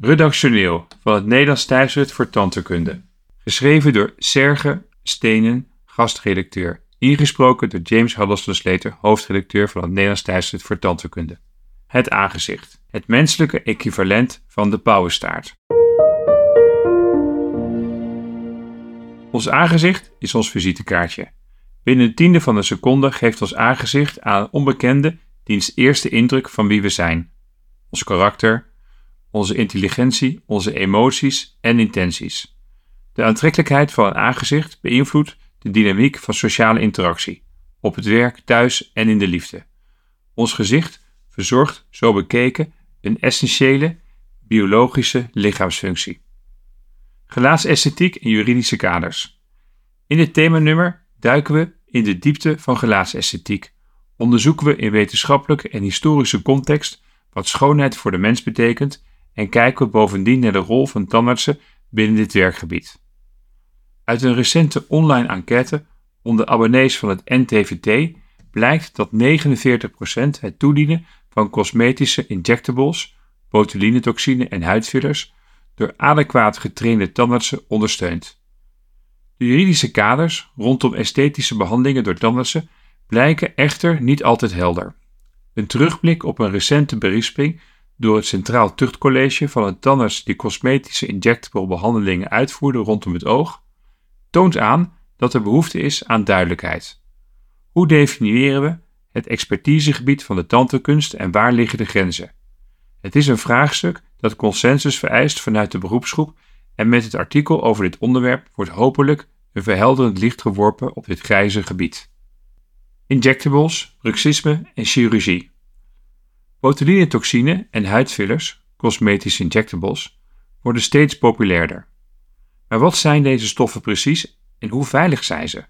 Redactioneel van het Nederlands tijdschrift voor tandheelkunde. Geschreven door Serge Stenen, gastredacteur. Ingesproken door James Huddleston Slater, hoofdredacteur van het Nederlands tijdschrift voor tandheelkunde. Het aangezicht. Het menselijke equivalent van de pauwenstaart. Ons aangezicht is ons visitekaartje. Binnen een tiende van een seconde geeft ons aangezicht aan een onbekende diens eerste indruk van wie we zijn. Ons karakter, onze intelligentie, onze emoties en intenties. De aantrekkelijkheid van een aangezicht beïnvloedt de dynamiek van sociale interactie, op het werk, thuis en in de liefde. Ons gezicht verzorgt, zo bekeken, een essentiële biologische lichaamsfunctie. Gelaatsesthetiek en juridische kaders. In dit themanummer duiken we in de diepte van gelaatsesthetiek. Onderzoeken we in wetenschappelijke en historische context wat schoonheid voor de mens betekent en kijken we bovendien naar de rol van tandartsen binnen dit werkgebied. Uit een recente online enquête onder abonnees van het NTVT blijkt dat 49% het toedienen van cosmetische injectables, botulinetoxine en huidfillers door adequaat getrainde tandartsen ondersteunt. De juridische kaders rondom esthetische behandelingen door tandartsen blijken echter niet altijd helder. Een terugblik op een recente berisping door het Centraal Tuchtcollege van een tandarts die cosmetische injectable behandelingen uitvoerde rondom het oog, toont aan dat er behoefte is aan duidelijkheid. Hoe definiëren we het expertisegebied van de tandheelkunst en waar liggen de grenzen? Het is een vraagstuk dat consensus vereist vanuit de beroepsgroep en met het artikel over dit onderwerp wordt hopelijk een verhelderend licht geworpen op dit grijze gebied. Injectables, bruxisme en chirurgie. Botulinetoxine en huidfillers, cosmetische injectables, worden steeds populairder. Maar wat zijn deze stoffen precies en hoe veilig zijn ze?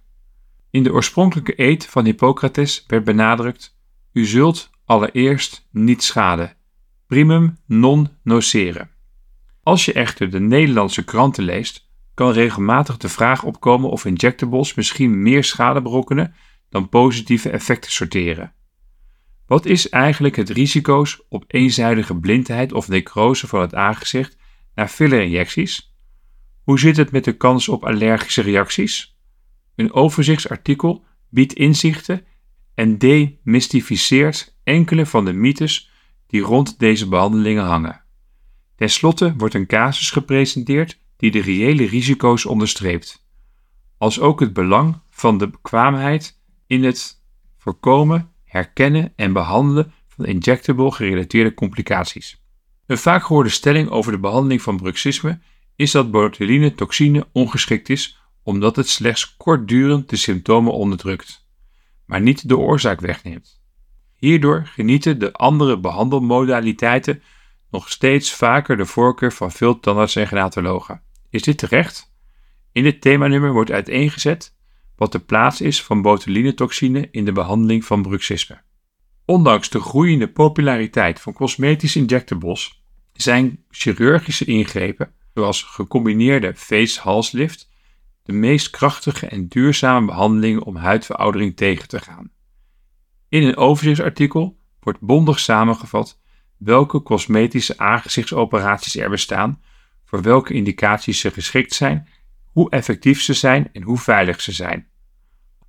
In de oorspronkelijke eed van Hippocrates werd benadrukt: U zult allereerst niet schaden. Primum non nocere. Als je echter de Nederlandse kranten leest, kan regelmatig de vraag opkomen of injectables misschien meer schade berokkenen dan positieve effecten sorteren. Wat is eigenlijk het risico's op eenzijdige blindheid of necrose van het aangezicht na fillerinjecties? Hoe zit het met de kans op allergische reacties? Een overzichtsartikel biedt inzichten en demystificeert enkele van de mythes die rond deze behandelingen hangen. Ten slotte wordt een casus gepresenteerd die de reële risico's onderstreept, als ook het belang van de bekwaamheid in het voorkomen, herkennen en behandelen van injectable gerelateerde complicaties. Een vaak gehoorde stelling over de behandeling van bruxisme is dat botuline-toxine ongeschikt is omdat het slechts kortdurend de symptomen onderdrukt, maar niet de oorzaak wegneemt. Hierdoor genieten de andere behandelmodaliteiten nog steeds vaker de voorkeur van veel tandartsen en genatologen. Is dit terecht? In dit themanummer wordt uiteengezet wat de plaats is van botulinetoxine in de behandeling van bruxisme. Ondanks de groeiende populariteit van cosmetische injectables zijn chirurgische ingrepen, zoals gecombineerde face-halslift, de meest krachtige en duurzame behandelingen om huidveroudering tegen te gaan. In een overzichtsartikel wordt bondig samengevat welke cosmetische aangezichtsoperaties er bestaan, voor welke indicaties ze geschikt zijn hoe effectief ze zijn en hoe veilig ze zijn.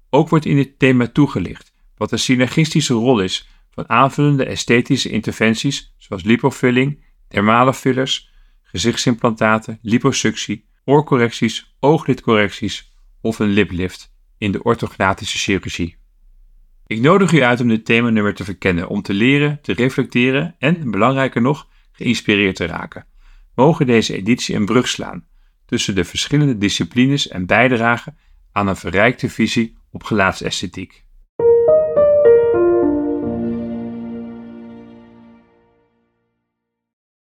Ook wordt in dit thema toegelicht wat de synergistische rol is van aanvullende esthetische interventies zoals lipofilling, dermale fillers, gezichtsimplantaten, liposuctie, oorcorrecties, ooglidcorrecties of een liplift in de orthognatische chirurgie. Ik nodig u uit om dit themanummer te verkennen, om te leren, te reflecteren en, belangrijker nog, geïnspireerd te raken. Mogen deze editie een brug slaan tussen de verschillende disciplines en bijdragen aan een verrijkte visie op gelaatsesthetiek.